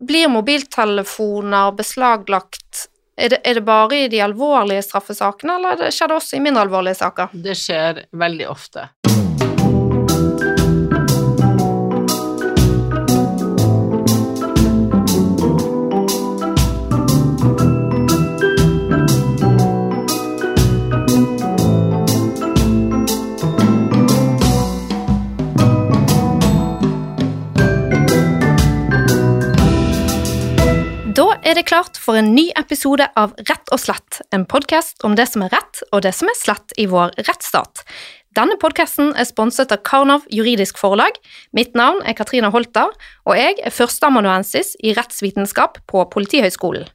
blir mobiltelefoner beslaglagt er det, er det bare i de alvorlige straffesakene, eller skjer det også i mindre alvorlige saker? Det skjer veldig ofte. Er det klart for en ny episode av Rett og slett, en podkast om det som er rett og det som er slett i vår rettsstat. Denne podkasten er sponset av Karnov juridisk forlag. Mitt navn er Katrine Holter, og jeg er førsteamanuensis i rettsvitenskap på Politihøgskolen.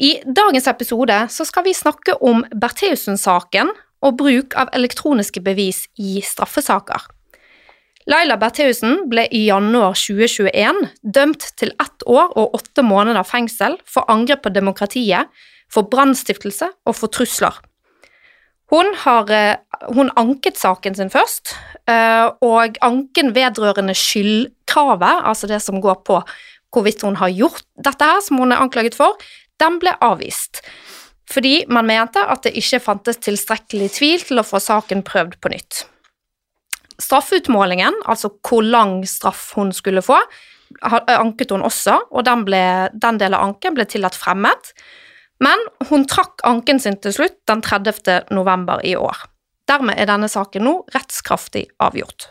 I dagens episode skal vi snakke om Bertheussen-saken og bruk av elektroniske bevis i straffesaker. Laila Bertheussen ble i januar 2021 dømt til ett år og åtte måneder fengsel for angrep på demokratiet, for brannstiftelse og for trusler. Hun, har, eh, hun anket saken sin først, eh, og anken vedrørende skyldkravet, altså det som går på hvorvidt hun har gjort dette her som hun er anklaget for, den ble avvist. Fordi man mente at det ikke fantes tilstrekkelig tvil til å få saken prøvd på nytt. Straffeutmålingen, altså hvor lang straff hun skulle få, anket hun også, og den, ble, den delen av anken ble tillatt fremmet. Men hun trakk anken sin til slutt den 30. november i år. Dermed er denne saken nå rettskraftig avgjort.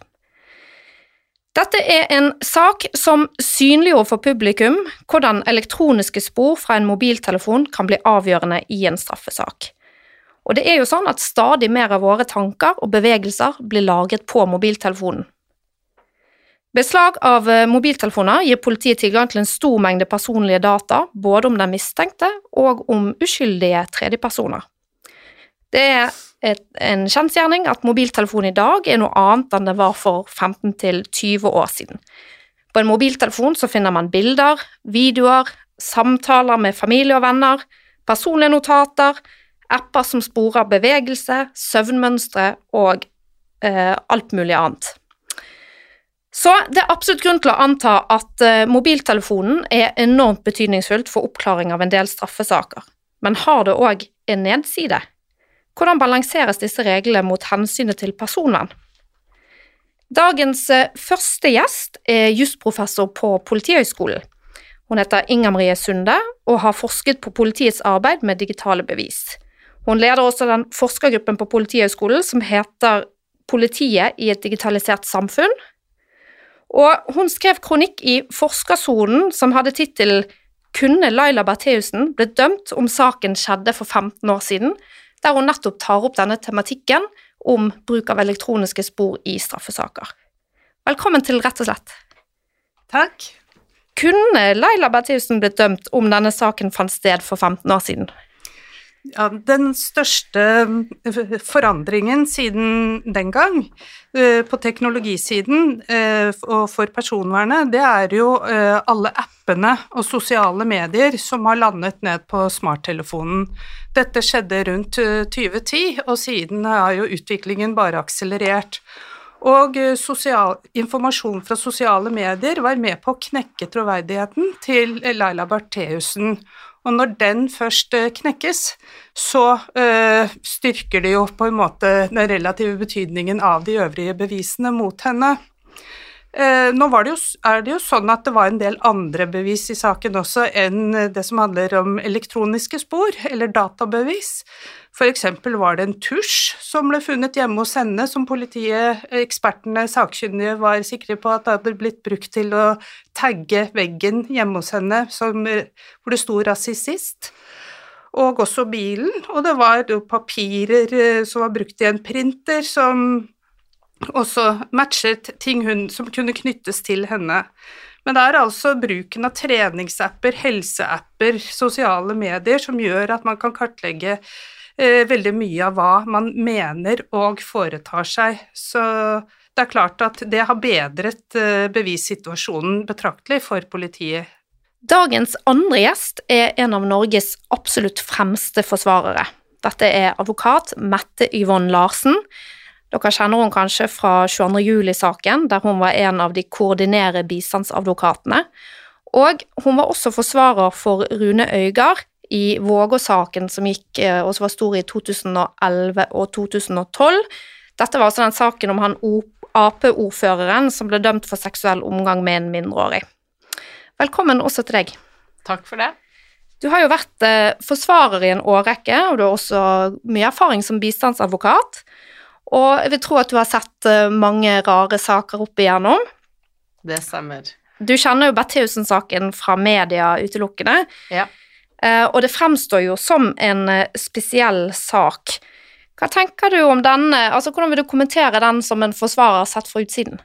Dette er en sak som synliggjorde for publikum hvordan elektroniske spor fra en mobiltelefon kan bli avgjørende i en straffesak. Og det er jo sånn at stadig mer av våre tanker og bevegelser blir lagret på mobiltelefonen. Beslag av eh, mobiltelefoner gir politiet tilgang til en stor mengde personlige data, både om den mistenkte og om uskyldige tredjepersoner. Det er et, en kjensgjerning at mobiltelefon i dag er noe annet enn det var for 15–20 år siden. På en mobiltelefon så finner man bilder, videoer, samtaler med familie og venner, personlige notater, apper som sporer bevegelse, søvnmønstre og eh, alt mulig annet. Så det er absolutt grunn til å anta at eh, mobiltelefonen er enormt betydningsfullt for oppklaring av en del straffesaker, men har det òg en nedside? Hvordan balanseres disse reglene mot hensynet til personvern? Dagens eh, første gjest er jusprofessor på Politihøgskolen. Hun heter Inger Marie Sunde og har forsket på politiets arbeid med digitale bevis. Hun leder også den forskergruppen på Politihøgskolen som heter Politiet i et digitalisert samfunn. Og hun skrev kronikk i Forskersonen som hadde tittelen Kunne Laila Bertheussen blitt dømt om saken skjedde for 15 år siden, der hun nettopp tar opp denne tematikken om bruk av elektroniske spor i straffesaker. Velkommen til Rett og slett. Takk. Kunne Laila Bertheussen blitt dømt om denne saken fant sted for 15 år siden? Ja, den største eh, forandringen siden den gang eh, på teknologisiden eh, og for personvernet, det er jo alle appene og sosiale medier som har landet ned på smarttelefonen. Dette skjedde rundt 2010, og siden har jo utviklingen bare akselerert. Og sosial, informasjon fra sosiale medier var med på å knekke troverdigheten til Laila Bertheussen. Og når den først eh, knekkes, så uh, styrker det jo på en måte den relative betydningen av de øvrige bevisene mot henne. Uh, nå det jo, er det jo sånn at det var en del andre bevis i saken også enn det som handler om elektroniske spor, eller databevis. For eksempel var det en tusj som ble funnet hjemme hos henne, som politiet, ekspertene, sakkyndige var sikre på at det hadde blitt brukt til å tagge veggen hjemme hos henne som, hvor det sto 'rasist'. Og også bilen, og det var papirer eh, som var brukt i en printer, som også matchet ting hun, som kunne knyttes til henne. Men det er altså bruken av treningsapper, helseapper, sosiale medier som gjør at man kan kartlegge Eh, veldig mye av hva man mener og foretar seg. Så det er klart at det har bedret eh, bevissituasjonen betraktelig for politiet. Dagens andre gjest er en av Norges absolutt fremste forsvarere. Dette er advokat Mette Yvonne Larsen. Dere kjenner hun kanskje fra 22. juli-saken, der hun var en av de koordinere bistandsadvokatene. Og hun var også forsvarer for Rune Øygard i Vågå-saken som gikk eh, og som var stor i 2011 og 2012. Dette var altså den saken om han Ap-ordføreren som ble dømt for seksuell omgang med en mindreårig. Velkommen også til deg. Takk for det. Du har jo vært eh, forsvarer i en årrekke, og du har også mye erfaring som bistandsadvokat. Og jeg vil tro at du har sett eh, mange rare saker opp igjennom. Det stemmer. Du kjenner jo Bertheussen-saken fra media utelukkende, Ja. eh, og det fremstår jo som en eh, spesiell sak. Hva tenker du om denne, altså hvordan vil du kommentere den som en forsvarer sett fra utsiden?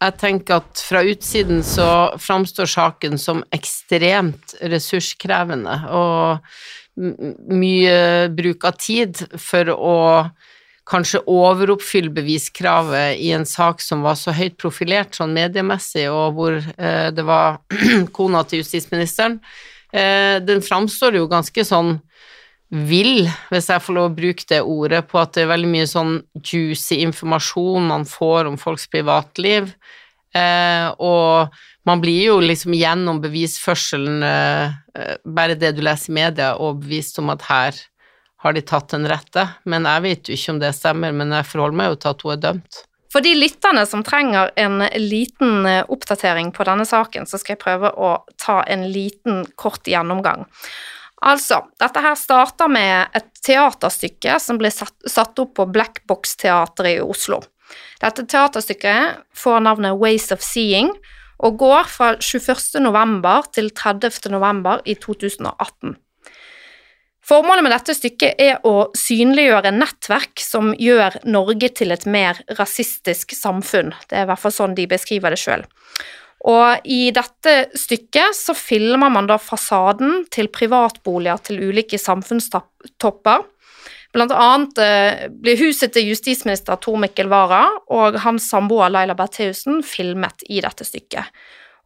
Jeg tenker at fra utsiden så framstår saken som ekstremt ressurskrevende, og mye bruk av tid for å kanskje overoppfylle beviskravet i en sak som var så høyt profilert sånn mediemessig, og hvor eh, det var kona til justisministeren. Eh, den framstår jo ganske sånn vill, hvis jeg får lov å bruke det ordet, på at det er veldig mye sånn juicy informasjon man får om folks privatliv. Eh, og man blir jo liksom gjennom bevisførselen, eh, eh, bare det du leser i media, overbevist om at her har de tatt den rette. Men jeg vet jo ikke om det stemmer, men jeg forholder meg jo til at hun er dømt. For de lytterne som trenger en liten eh, oppdatering på denne saken, så skal jeg prøve å ta en liten, kort gjennomgang. Altså, dette her starta med et teaterstykke som ble satt, opp på Black Box-teatret i Oslo. Dette teaterstykket får navnet Ways of Seeing og går fra 21. november til 30. november i 2018. Formålet med dette stykket er å synliggjøre nettverk som gjør Norge til et mer rasistisk samfunn. Det er i hvert fall sånn de beskriver det sjøl. Og i dette stykket så filmer man da fasaden til privatboliger til ulike samfunnstopper. Blant annet eh, blir huset til justisminister Tor Mikkel Wara og hans samboer Laila Bertheussen filmet i dette stykket.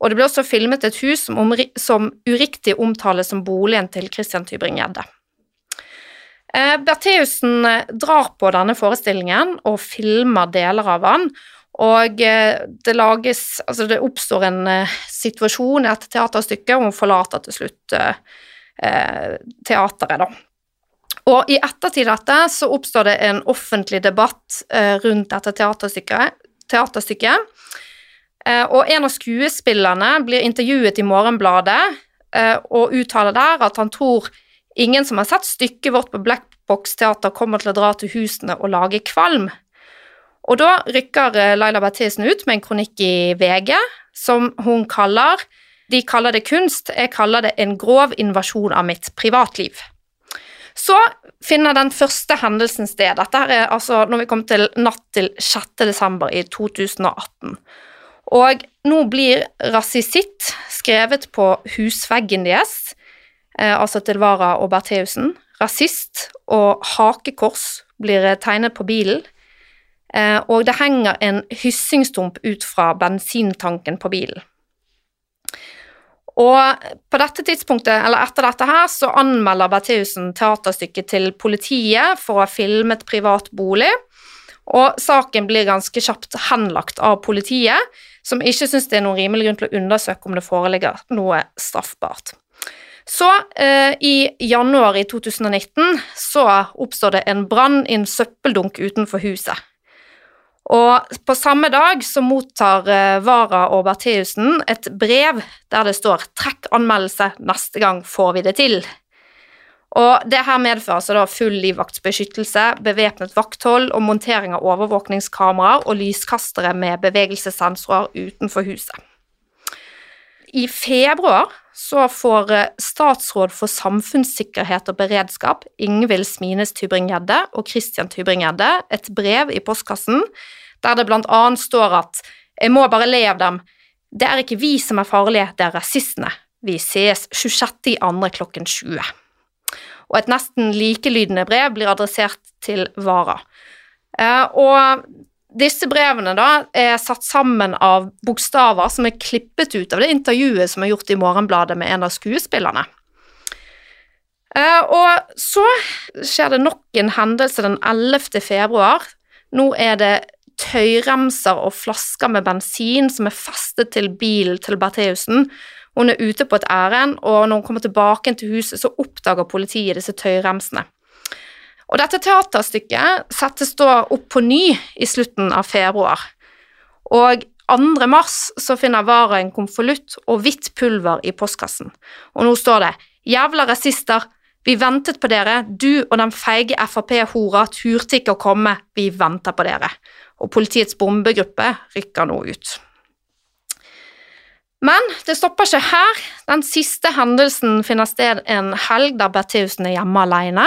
Og det ble også filmet et hus som, som uriktig omtales som boligen til Christian Tybring-Gjedde. Eh, Bertheussen eh, drar på denne forestillingen og filmer deler av den, og eh, det lages Altså, det oppstår en eh, situasjon i dette teaterstykket, og hun forlater til slutt teateret, da. Og i ettertid dette så oppstår det en offentlig debatt rundt dette teaterstykket. teaterstykket. Og en av skuespillerne blir intervjuet i Morgenbladet og uttaler der at han tror ingen som har sett stykket vårt på Black Box Teater kommer til å dra til husene og lage kvalm. Og da rykker eh, Laila Bertheussen ut med en kronikk i VG som hun kaller De kaller det kunst, jeg kaller det en grov invasjon av mitt privatliv. Så finner den første hendelsen sted. Dette er altså når vi kommer til natt til 6. desember i 2018. Og nå blir rasisitt skrevet på husveggen deres, altså til Vara og Bertheussen. Rasist og hakekors blir tegnet på bilen. Eh, og det henger en hyssingstump ut fra bensintanken på bilen. Og på dette tidspunktet, eller etter dette her, så anmelder Bertheussen teaterstykket til politiet for å ha filmet privat bolig, og saken blir ganske kjapt henlagt av politiet, som ikke syns det er noen rimelig grunn til å undersøke om det foreligger noe straffbart. Så eh, i januar i 2019 så oppstår det en brann i en søppeldunk utenfor huset. Og på samme dag så mottar eh, Vara og Bertheussen et brev der det står 'trekk anmeldelse, neste gang får vi det til'. Og det her medfører altså da full livvaktsbeskyttelse, bevæpnet vakthold og montering av overvåkningskameraer og lyskastere med bevegelsessensorer utenfor huset. I februar så får eh, statsråd for samfunnssikkerhet og beredskap Ingvild Smines Tybring-Gjedde og Christian Tybring-Gjedde et brev i postkassen der det blant annet står at jeg må bare le av dem, det er ikke vi som er farlige, det er rasistene. Vi ses 26.2. klokken 20. Og et nesten likelydende brev blir adressert til Vara. Eh, og disse brevene da er satt sammen av bokstaver som er klippet ut av det intervjuet som er gjort i Morgenbladet med en av skuespillerne. Eh, og så skjer det nok en hendelse den 11. februar. Nå er det tøyremser og flasker med bensin som er festet til bilen til Bertheussen, Hun er ute på et ærend, og når hun kommer tilbake til huset, så oppdager politiet disse tøyremsene. Og dette teaterstykket settes da opp på ny i slutten av februar. Og 2. mars så finner Vara en konvolutt og hvitt pulver i postkassen. Og nå står det 'Jævla rasister, vi ventet på dere, du og den feige Frp-hora turte ikke å komme, vi venter på dere'. Og politiets bombegruppe rykker nå ut. Men det stopper ikke her. Den siste hendelsen finner sted en helg der Bertheussen er hjemme alene.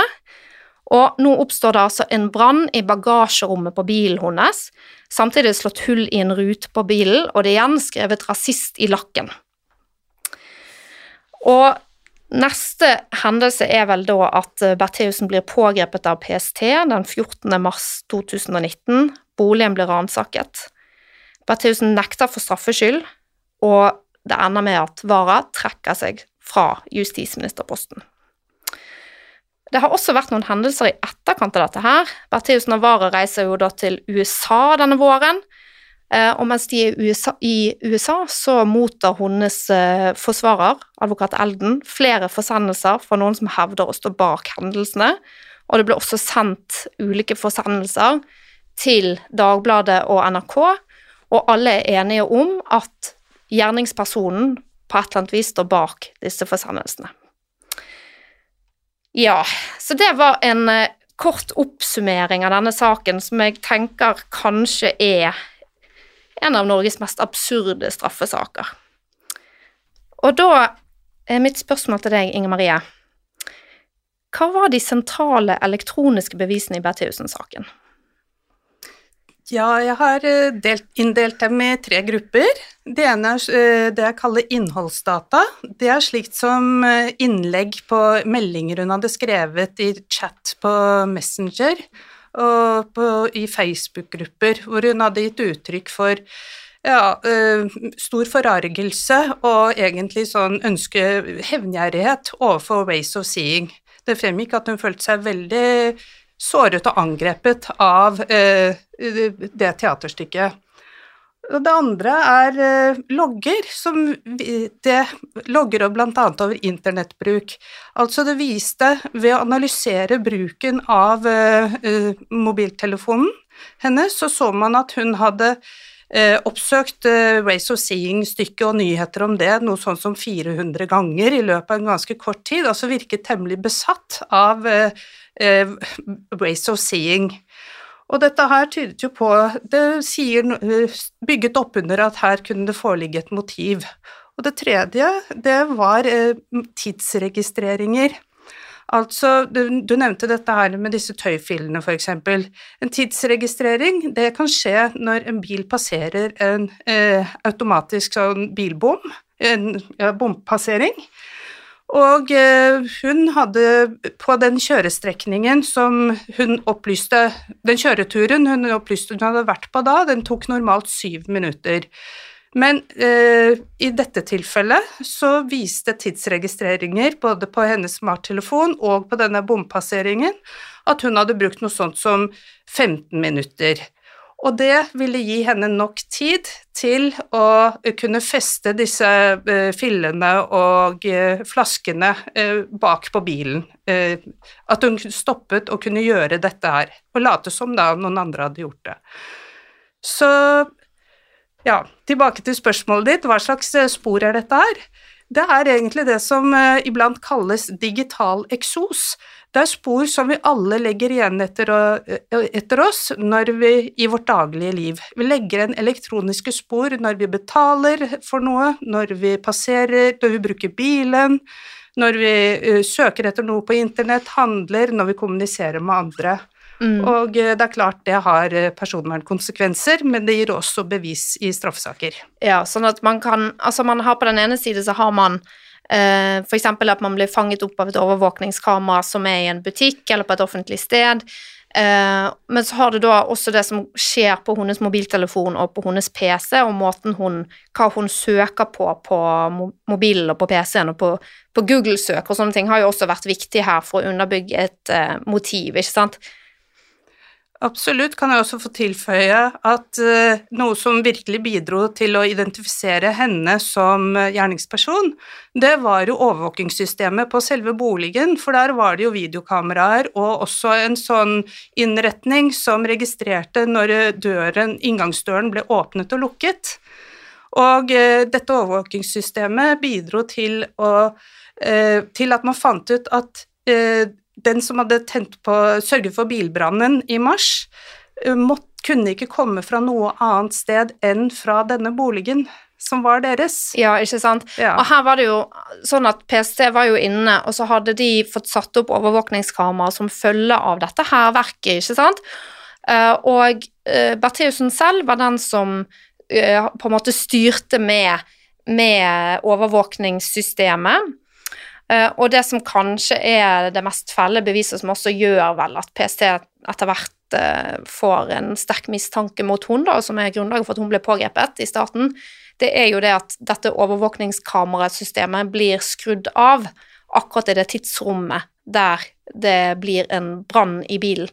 Og nå oppstår det altså en brann i bagasjerommet på bilen hennes. Samtidig slått hull i en rute på bilen, og det er igjen skrevet 'rasist' i lakken. Og neste hendelse er vel da at Bertheussen blir pågrepet av PST den 14. mars 2019. Boligen blir ransaket. Bertheussen nekter for straffskyld, og det ender med at Wara trekker seg fra justisministerposten. Det har også vært noen hendelser i etterkant av dette her. Bertheussen og reiser jo da til USA denne våren. Eh, og mens de er USA, i USA så mottar hennes eh, forsvarer, advokat Elden, flere forsendelser fra noen som hevder å stå bak hendelsene. Og det ble også sendt ulike forsendelser til Dagbladet og NRK, og alle er enige om at gjerningspersonen på et eller annet vis står bak disse forsendelsene. Ja, så det var en eh, kort oppsummering av denne saken som jeg tenker kanskje er en av Norges mest absurde straffesaker. Og da er mitt spørsmål til deg, Inger Marie. Hva var de sentrale elektroniske bevisene i Bertheussen-saken? Ja, jeg har eh, delt, inndelt dem i tre grupper. Det ene er eh, det jeg kaller innholdsdata. Det er slikt som eh, innlegg på meldinger hun hadde skrevet i chat på Messenger og på, i Facebook-grupper, hvor hun hadde gitt uttrykk for ja, stor forargelse og egentlig sånn ønske hevngjerrighet overfor Ways of Seeing. Det fremgikk at hun følte seg veldig såret og angrepet av eh, det teaterstykket. Det andre er eh, logger, som det logger bl.a. over internettbruk. Altså det viste, ved å analysere bruken av eh, mobiltelefonen hennes, så så man at hun hadde oppsøkt Ways of Seeing-stykket og nyheter om det noe sånn som 400 ganger i løpet av en ganske kort tid, altså virket temmelig besatt av uh, ways of seeing. Og dette her tydet jo på Det sier, eh, bygget opp under at her kunne det foreligge et motiv. Og det tredje, det var uh, tidsregistreringer. Altså, du, du, nevnte dette her med disse tøyfillene, eksempel. En tidsregistrering, det kan skje når en bil passerer en eh, automatisk sånn bilbom, en ja, bompassering. Og eh, hun hadde på den kjørestrekningen som hun opplyste Den kjøreturen hun opplyste hun hadde vært på da, den tok normalt syv minutter. Men eh, i dette tilfellet så viste tidsregistreringer både på hennes smarttelefon og på denne bompasseringen at hun hadde brukt noe sånt som 15 minutter. Og det ville gi henne nok tid til å kunne feste disse uh, fillene og uh, flaskene uh, bak på bilen. at hun stoppet og kunne gjøre dette her, og late som da noen andre hadde gjort det. Så ja, tilbake til spørsmålet ditt, hva slags spor er dette her? Det er egentlig det som iblant kalles digital eksos. Det er spor som vi alle legger igjen etter, etter, oss når vi, i vårt daglige liv. Vi legger igjen elektroniske spor når vi betaler for noe, når vi passerer, når vi bruker bilen, når vi uh, søker etter noe på internett, handler, når vi kommuniserer med andre. Mm. Og uh, det er klart det har personvernkonsekvenser, men det gir også bevis i straffesaker. Ja, sånn at man kan Altså, man har på den ene side så har man eh, F.eks. at man blir fanget opp av et overvåkningskamera som er i en butikk eller på et offentlig sted. Eh, men så har du da også det som skjer på hennes mobiltelefon og på hennes PC, og måten hun, hva hun søker på på mobilen og på PC-en og på, på Google-søk og sånne ting, har jo også vært viktig her for å underbygge et eh, motiv, ikke sant? Absolutt. Kan jeg også få tilføye at uh, noe som virkelig bidro til å identifisere henne som uh, gjerningsperson, det var jo overvåkingssystemet på selve boligen, for der var det jo videokameraer og også en sånn innretning som registrerte når døren, inngangsdøren ble åpnet og lukket. Og dette overvåkingssystemet bidro til, å, til at man fant ut at den som hadde tent på, sørget for bilbrannen i mars, eh, måtte, kunne ikke komme fra noe annet sted enn fra denne boligen som var deres. Ja, ikke sant. Ja. Og her var det jo sånn at PST var jo inne, og så hadde de fått satt opp overvåkningskamera som følge av dette hærverket, ikke sant. Eh, og uh, Bertheussen selv var den som på en måte styrte med, med overvåkningssystemet. Uh, og det som kanskje er det mest felle beviset, som også gjør vel at PST etter hvert uh, får en sterk mistanke mot hun, da, som er grunnlaget for at hun ble pågrepet i starten, det er jo det at dette overvåkningskamerasystemet blir skrudd av akkurat i det tidsrommet der det blir en brann i bilen.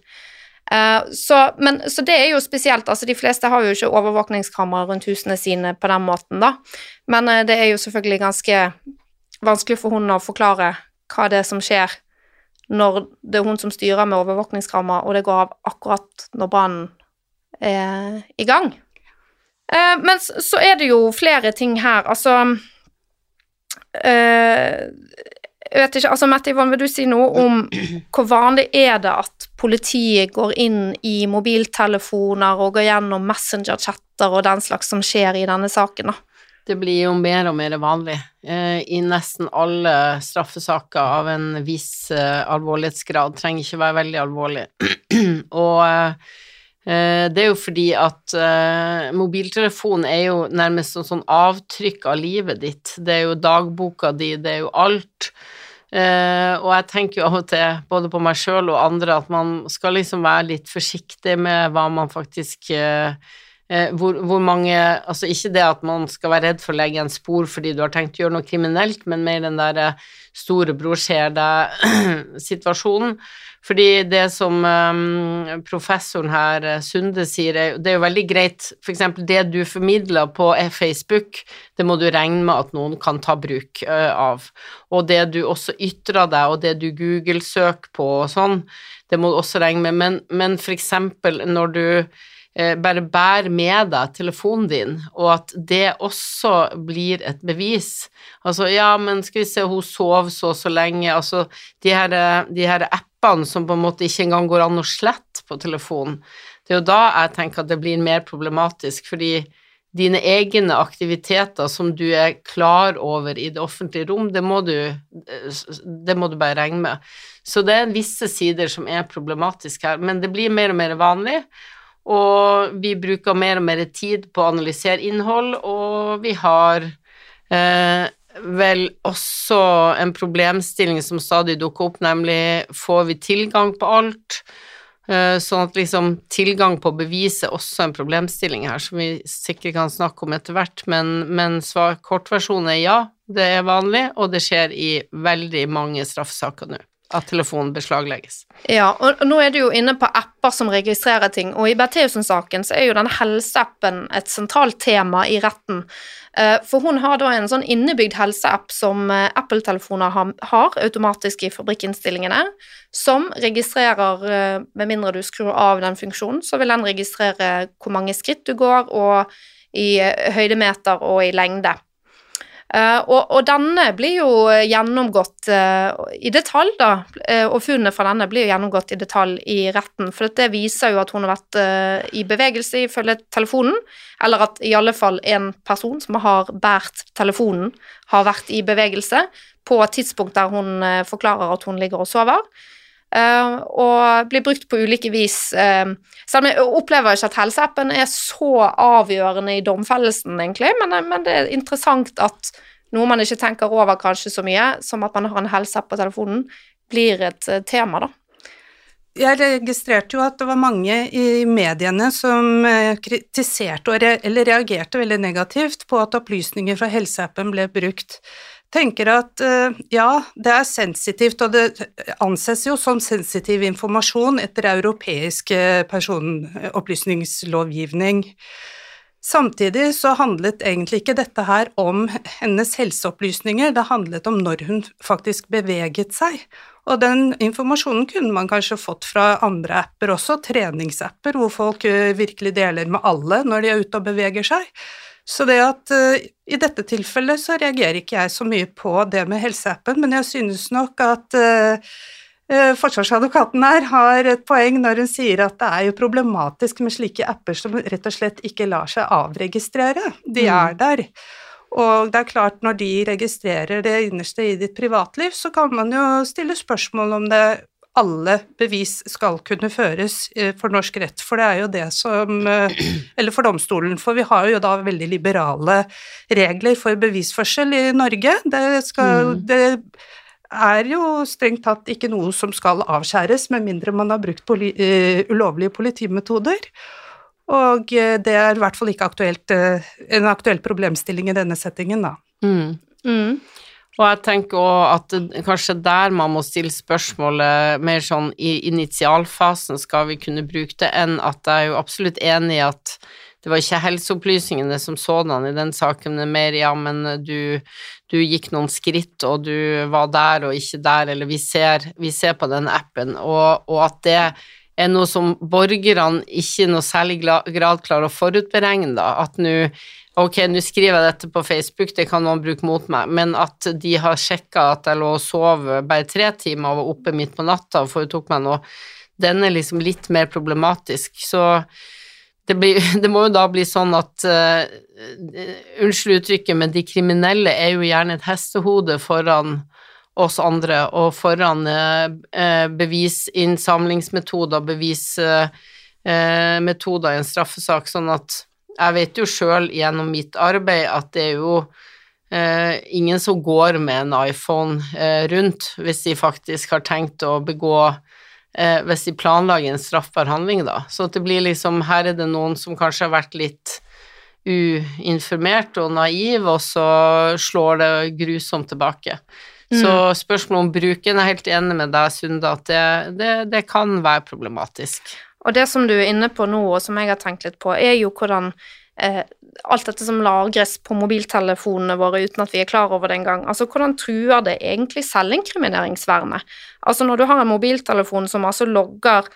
Uh, så, men, så, det er jo spesielt. altså De fleste har jo ikke overvåkningskamera rundt husene sine på den måten, da. Men det er jo selvfølgelig ganske vanskelig for hun å forklare hva det er som skjer når det er hun som styrer med overvåkningskamera, og det går av akkurat når brannen er i gang. Eh, men så er det jo flere ting her, altså eh, Jeg vet ikke, altså Mette Yvonne, vil du si noe om hvor vanlig er det at politiet går inn i mobiltelefoner og går gjennom messenger-chatter og den slags som skjer i denne saken, da? Det blir jo mer og mer vanlig eh, i nesten alle straffesaker av en viss eh, alvorlighetsgrad. Trenger ikke være veldig alvorlig. og eh, det er jo fordi at eh, mobiltelefonen er jo nærmest en sånn avtrykk av livet ditt. Det er jo dagboka di, det er jo alt. Uh, og jeg tenker jo av og til, både på meg sjøl og andre, at man skal liksom være litt forsiktig med hva man faktisk Eh, hvor, hvor, mange Altså ikke det at man skal være redd for å legge en spor fordi du har tenkt å gjøre noe kriminelt, men mer den der eh, storebror ser deg-situasjonen. Fordi det som um, professoren her, Sunde, sier, er, det er jo veldig greit F.eks. det du formidler på Facebook, det må du regne med at noen kan ta bruk av. Og det du også ytrer deg, og det du Google-søker på og sånn, det må du også regne med. Men, men f.eks. når du Eh, bare bær med deg telefonen din, og at det også blir et bevis. Altså, ja, men skal vi se, hun sov så og så lenge, altså de her, de her appene som på en måte ikke engang går an å slette på telefonen, det er jo da jeg tenker at det blir mer problematisk, fordi dine egne aktiviteter som du er klar over i det offentlige rom, det må du, det må du bare regne med. Så det er visse sider som er problematiske her, men det blir mer og mer vanlig, og vi bruker mer og mer tid på å analysere innhold, og vi har eh, vel også en problemstilling som stadig dukker opp, nemlig får vi tilgang på alt? Eh, sånn at liksom tilgang på bevis er også en problemstilling her, som vi sikkert kan snakke om etter hvert, men, men kortversjonen er ja, det er vanlig, og det skjer i veldig mange straffesaker nå at telefonen beslaglegges. Ja, og nå er du jo inne på apper som registrerer ting, og i Bertheussen-saken så er jo denne helseappen et sentralt tema i retten. Eh, for hun har da en sånn innebygd helseapp som eh, Apple-telefoner har automatisk i fabrikkinnstillingene, som registrerer, eh, med mindre du skrur av den funksjonen, så vil den registrere hvor mange skritt du går, og i høydemeter og i lengde. Uh, og, og, denne blir jo gjennomgått uh, i detalj, da, og funnene fra denne blir jo gjennomgått i detalj i retten, for det viser jo at hun har vært i bevegelse ifølge telefonen, eller at i alle fall en person som har båret telefonen, har vært i bevegelse på et tidspunkt der hun forklarer at hun ligger og sover. Og blir brukt på ulike vis. selv om jeg opplever ikke at helseappen er så avgjørende i domfellelsen, egentlig, men, men det er interessant at noe man ikke tenker over kanskje så mye, som at man har en helseapp på telefonen, blir et eh, tema, da. Jeg registrerte jo at det var mange i mediene som eh, kritiserte eller reagerte veldig negativt på at opplysninger fra helseappen ble brukt. Tenker at eh, ja, det er sensitivt, og det anses jo som sensitiv informasjon etter europeisk eh, personopplysningslovgivning. Samtidig så handlet egentlig ikke dette her om hennes helseopplysninger, det handlet om når hun faktisk beveget seg. Og den informasjonen kunne man kanskje fått fra andre apper også, treningsapper, hvor folk eh, virkelig deler med alle når de er ute og beveger seg. Så det at uh, i dette tilfellet så reagerer ikke jeg så mye på det med helseappen, men jeg synes nok at uh, uh, forsvarsadvokaten her har et poeng når hun sier at det er jo problematisk med slike apper som rett og slett ikke lar seg avregistrere. De mm. er der. Og det er klart, når de registrerer det innerste i ditt privatliv, så kan man jo stille spørsmål om det alle bevis skal kunne føres eh, for norsk rett, for det er jo det som eh, Eller for domstolen, for vi har jo da veldig liberale regler for bevisførsel i Norge. Det, skal, mm. det er jo strengt tatt ikke noe som skal avskjæres, med mindre man har brukt poli, uh, ulovlige politimetoder. Og det er i hvert fall ikke aktuelt, uh, en aktuell problemstilling i denne settingen, da. Mm. Mm. Og jeg tenker òg at kanskje der man må stille spørsmålet mer sånn i initialfasen, skal vi kunne bruke det, enn at jeg er jo absolutt enig i at det var ikke helseopplysningene som sådan i den saken, men mer ja, men du, du, gikk noen skritt, og du var der og ikke der, eller vi ser, vi ser på den appen, og, og at det er noe som borgerne ikke i noe særlig grad klarer å forutberegne, da, at nå Ok, nå skriver jeg dette på Facebook, det kan noen bruke mot meg, men at de har sjekka at jeg lå og sov bare tre timer og var oppe midt på natta og foretok meg noe, den er liksom litt mer problematisk. Så det, blir, det må jo da bli sånn at uh, Unnskyld uttrykket, men de kriminelle er jo gjerne et hestehode foran oss andre, og foran uh, bevisinnsamlingsmetoder, bevismetoder uh, i en straffesak, sånn at jeg vet jo sjøl gjennom mitt arbeid at det er jo eh, ingen som går med en iPhone eh, rundt hvis de faktisk har tenkt å begå eh, Hvis de planlager en straffbar handling, da. Så det blir liksom Her er det noen som kanskje har vært litt uinformert og naiv, og så slår det grusomt tilbake. Mm. Så spørsmålet om bruken er helt enig med deg, Sunde, at det, det, det kan være problematisk. Og det som du er inne på nå, og som jeg har tenkt litt på, er jo hvordan eh, alt dette som lagres på mobiltelefonene våre uten at vi er klar over det engang, altså hvordan truer det egentlig selvinkrimineringsvernet? Altså når du har en mobiltelefon som altså logger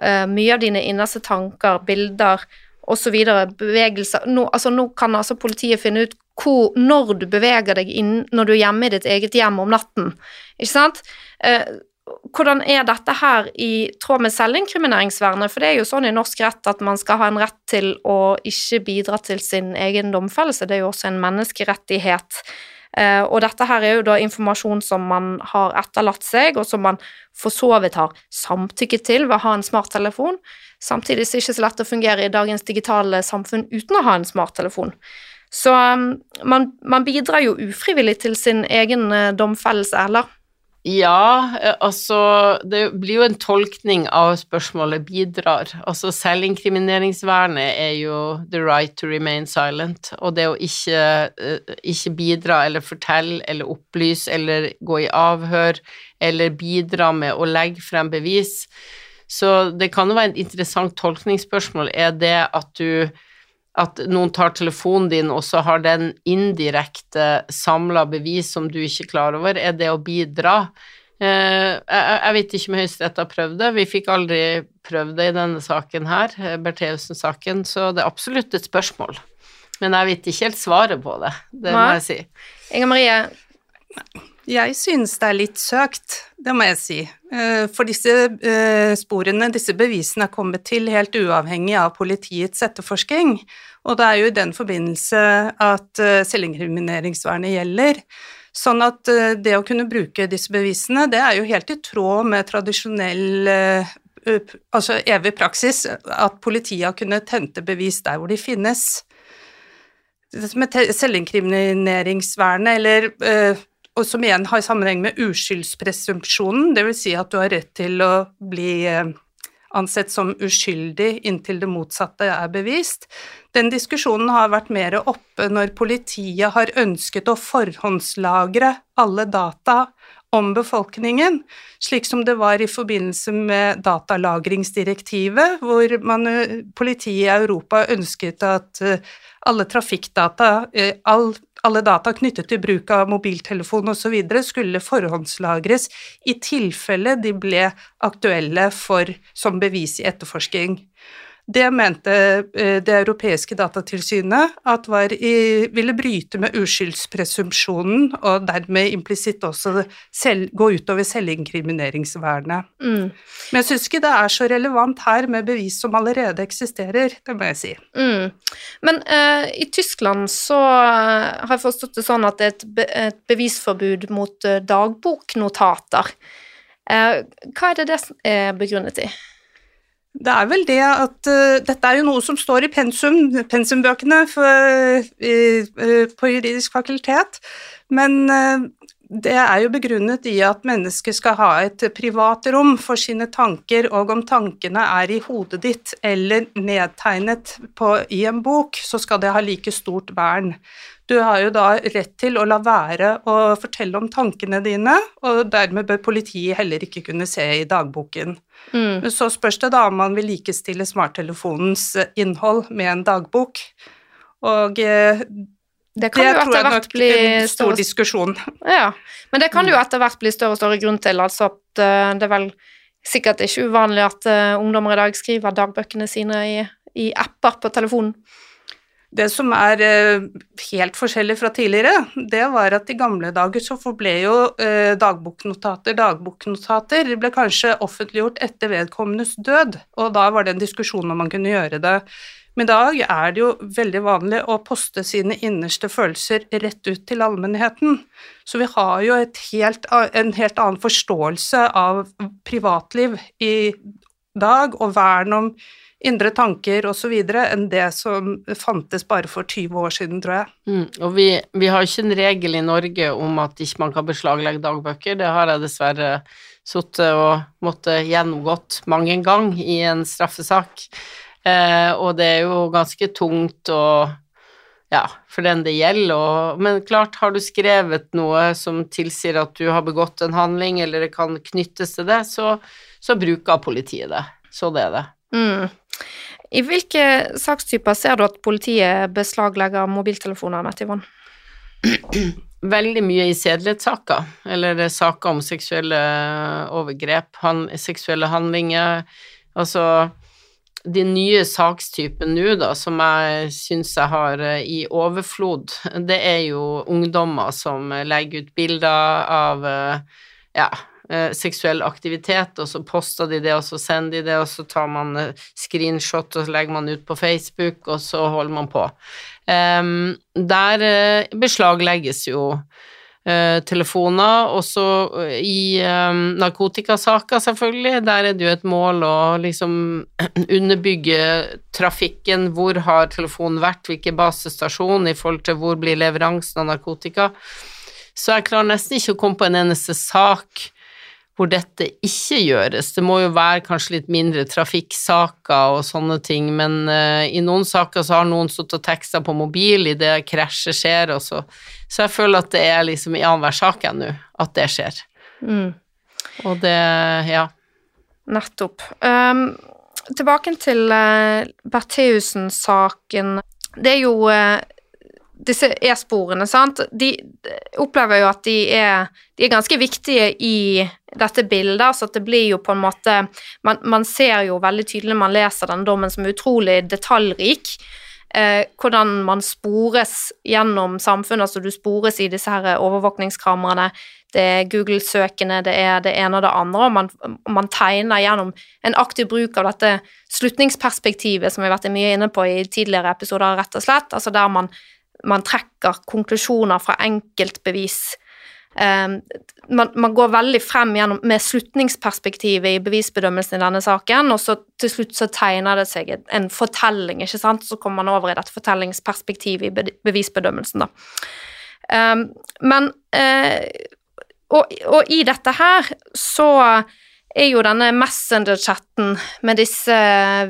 eh, mye av dine innerste tanker, bilder osv., bevegelser nå, altså nå kan altså politiet finne ut hvor, når du beveger deg inn når du er hjemme i ditt eget hjem om natten, ikke sant? Eh, hvordan er dette her i tråd med selvinkrimineringsvernet? For det er jo sånn i norsk rett at man skal ha en rett til å ikke bidra til sin egen domfellelse. Det er jo også en menneskerettighet. Uh, og dette her er jo da informasjon som man har etterlatt seg, og som man for så vidt har samtykket til ved å ha en smarttelefon. Samtidig er det ikke så lett å fungere i dagens digitale samfunn uten å ha en smarttelefon. Så um, man, man, bidrar jo ufrivillig til sin egen uh, domfellelse, eller? Ja, eh, altså Det blir jo en tolkning av spørsmålet bidrar. Altså selvinkrimineringsvernet er jo the right to remain silent, og det å ikke, eh, ikke bidra eller fortelle eller opplyse eller gå i avhør eller bidra med å legge frem bevis. Så det kan jo være et interessant tolkningsspørsmål. Er det at du at noen tar telefonen din, og så har den indirekte samla bevis som du ikke er klar over, er det å bidra? Eh, jeg vet ikke om Høyesterett har prøvd det, vi fikk aldri prøvd det i denne saken her, eh, Bertheussen-saken, så det er absolutt et spørsmål. Men jeg vet ikke helt svaret på det, det må jeg si. Inger Marie? Jeg synes det er litt søkt, det må jeg si. Eh, for disse eh, sporene, disse bevisene, er kommet til helt uavhengig av politiets etterforsking. Og det er jo i den forbindelse at eh, selvinkrimineringsvernet gjelder. Sånn at det å kunne bruke disse bevisene, det er jo helt i tråd med tradisjonell altså evig praksis, at politiet har kunnet hente bevis der hvor de finnes. Selvinkrimineringsvernet, eller og som igjen har sammenheng med uskyldspresumpsjonen, dvs. Si at du har rett til å bli eh, ansett som uskyldig inntil det motsatte er bevist. Den diskusjonen har vært mer oppe når politiet har ønsket å forhåndslagre alle data om befolkningen, slik som det var i forbindelse med datalagringsdirektivet, hvor man, eh, politiet i Europa ønsket at eh, alle trafikkdata, all, alle data knyttet til bruk av mobiltelefon osv. skulle forhåndslagres i tilfelle de ble aktuelle for, som bevis i etterforsking. Det mente eh, det europeiske datatilsynet at var i, ville bryte med uskyldspresumpsjonen, og dermed implisitt også selv, gå utover selvinkrimineringsvernet. Mm. Men jeg syns ikke det er så relevant her med bevis som allerede eksisterer, det må jeg si. Mm. Men uh, i Tyskland så uh, har jeg forstått det sånn at det er et, be et bevisforbud mot uh, dagboknotater. hva er det det er begrunnet i? Det er vel det at uh, dette er jo noe som står i pensum, pensumbøkene for, uh, på juridisk fakultet, men uh, det er jo begrunnet i at mennesket skal ha et privat rom for sine tanker, og om tankene er i hodet ditt eller nedtegnet på, i en bok, så skal det ha like stort vern. Du har jo da rett til å la være å fortelle om tankene dine, og dermed bør politiet heller ikke kunne se i dagboken. Mm. Så spørs det da om man vil likestille smarttelefonens innhold med en dagbok. Og eh, det, kan det jo tror jeg nok bli en stor diskusjon. Ja, men det kan jo etter hvert bli større og større grunn til. Altså at uh, det er vel sikkert ikke uvanlig at ungdommer i dag skriver dagbøkene sine i, i apper på telefonen. Det som er eh, helt forskjellig fra tidligere, det var at i gamle dager så forble jo eh, dagboknotater dagboknotater. De ble kanskje offentliggjort etter vedkommendes død, og da var det en diskusjon om man kunne gjøre det. Men i dag er det jo veldig vanlig å poste sine innerste følelser rett ut til allmennheten. Så vi har jo helt, en helt annen forståelse av privatliv i dag, og vern om indre tanker osv. enn det som fantes bare for 20 år siden, tror jeg. Mm, og vi, vi, har ikke en regel i Norge om at ikke man kan beslaglegge dagbøker. Det har jeg dessverre sittet og måttet gjennomgått mange ganger i en straffesak. Eh, og det er jo ganske tungt og ja, for den det gjelder, og, men klart, har du skrevet noe som tilsier at du har begått en handling, eller det kan knyttes til det, så, så bruker politiet det. Så det er det. Mm. I hvilke sakstyper ser du at politiet beslaglegger mobiltelefoner, Mette Yvonne? Veldig mye i sedelighetssaker, eller saker om seksuelle overgrep, han, seksuelle handlinger. Altså de nye sakstypene nå, da, som jeg syns jeg har eh, i overflod, det er jo ungdommer som legger ut bilder av eh, ja, eh, seksuell aktivitet, og så poster de det, og så sender de det, og så tar man eh, screenshot og så legger man ut på Facebook, og så holder man på. Der eh, beslaglegges jo eh, telefoner, også i um, narkotikasaker, selvfølgelig. Der er det jo et mål å liksom underbygge trafikken. Hvor har telefonen vært, hvilken basestasjon i forhold til hvor blir leveransen av narkotika. Så jeg klarer nesten ikke å komme på en eneste sak hvor dette ikke gjøres. Det må jo være kanskje litt mindre trafikksaker og sånne ting, men uh, i noen saker så har noen stått og teksta på mobil idet krasjet skjer, og så Så jeg føler at det er liksom i annenhver sak ennå at det skjer. Mm. Og det Ja. Nettopp. Um, tilbake til uh, Bertheussen-saken. Det er jo uh, disse e-sporene, sant, de opplever jo at de er, de er, ganske viktige i dette bildet, så det blir jo på en måte man, man ser jo veldig tydelig når man leser den dommen som er utrolig detaljrik, eh, hvordan man spores gjennom samfunnet, altså du spores i disse her overvåkningskameraene, det er Google-søkende, det er det ene og det andre, og man, man, tegner gjennom en aktiv bruk av dette slutningsperspektivet som vi har vært mye inne på i tidligere episoder, rett og slett, altså der man man trekker konklusjoner fra enkeltbevis. Um, man, man, går veldig frem gjennom, med slutningsperspektivet i bevisbedømmelsen i denne saken, og så til slutt så tegner det seg en fortelling, ikke sant, så kommer man over i dette fortellingsperspektivet i bevisbedømmelsen, da. Um, men uh, og, og, i dette her så er jo denne Messenger-chatten med disse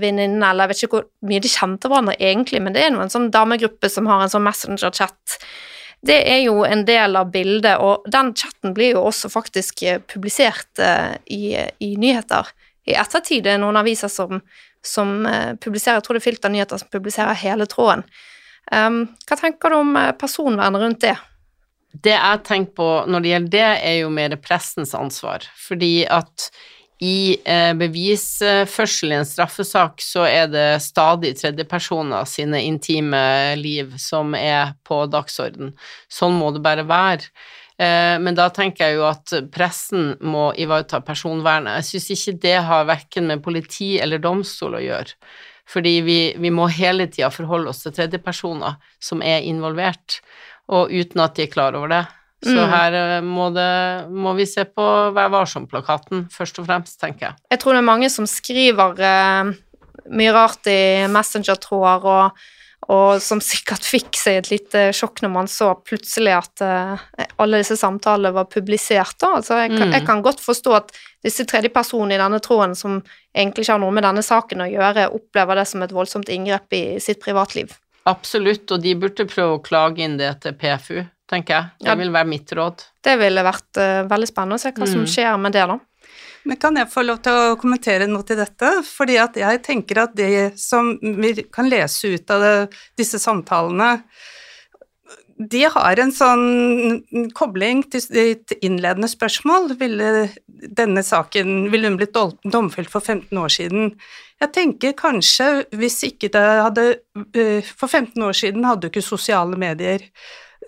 venninnene, eller jeg vet ikke hvor mye de kjente hverandre egentlig, men det er jo en sånn damegruppe som har en sånn Messenger-chat. Det er jo en del av bildet, og den chatten blir jo også faktisk eh, publisert uh, i, i, nyheter. I ettertid det er noen aviser som, som uh, publiserer, jeg tror det er Filter Nyheter som publiserer hele tråden. Um, hva tenker du om personvernet rundt det? Det jeg tenker på når det gjelder det, er jo mer pressens ansvar. Fordi at i eh, bevisførsel i en straffesak så er det stadig tredjepersoner sine intime liv som er på dagsorden. Sånn må det bare være. Eh, men da tenker jeg jo at pressen må ivareta personvernet. Jeg syns ikke det har verken med politi eller domstol å gjøre. Fordi vi, vi må hele tida forholde oss til tredjepersoner som er involvert og uten at de er klar over det. Så mm. her eh, må, det, må, vi se på Vær varsom-plakaten, først og fremst, tenker jeg. Jeg tror det er mange som skriver eh, mye rart i Messenger-tråder, og, og, som sikkert fikk seg et lite sjokk når man så plutselig at eh, alle disse samtalene var publisert. Altså, jeg, kan, mm. jeg kan godt forstå at disse tredjepersonene i denne tråden, som egentlig ikke har noe med denne saken å gjøre, opplever det som et voldsomt inngrep i sitt privatliv. Absolutt, og de burde prøve å klage inn det til PFU, tenker jeg. Det ja, vil være mitt råd. Det ville vært uh, veldig spennende å se hva mm. som skjer med det, da. Men kan jeg få lov til å kommentere noe til dette? Fordi at jeg tenker at det som vi kan lese ut av det, disse samtalene, de har en sånn kobling til ditt innledende spørsmål. Ville denne saken ville hun blitt domfelt for 15 år siden? Jeg tenker kanskje hvis ikke det hadde eh, For 15 år siden hadde du ikke sosiale medier.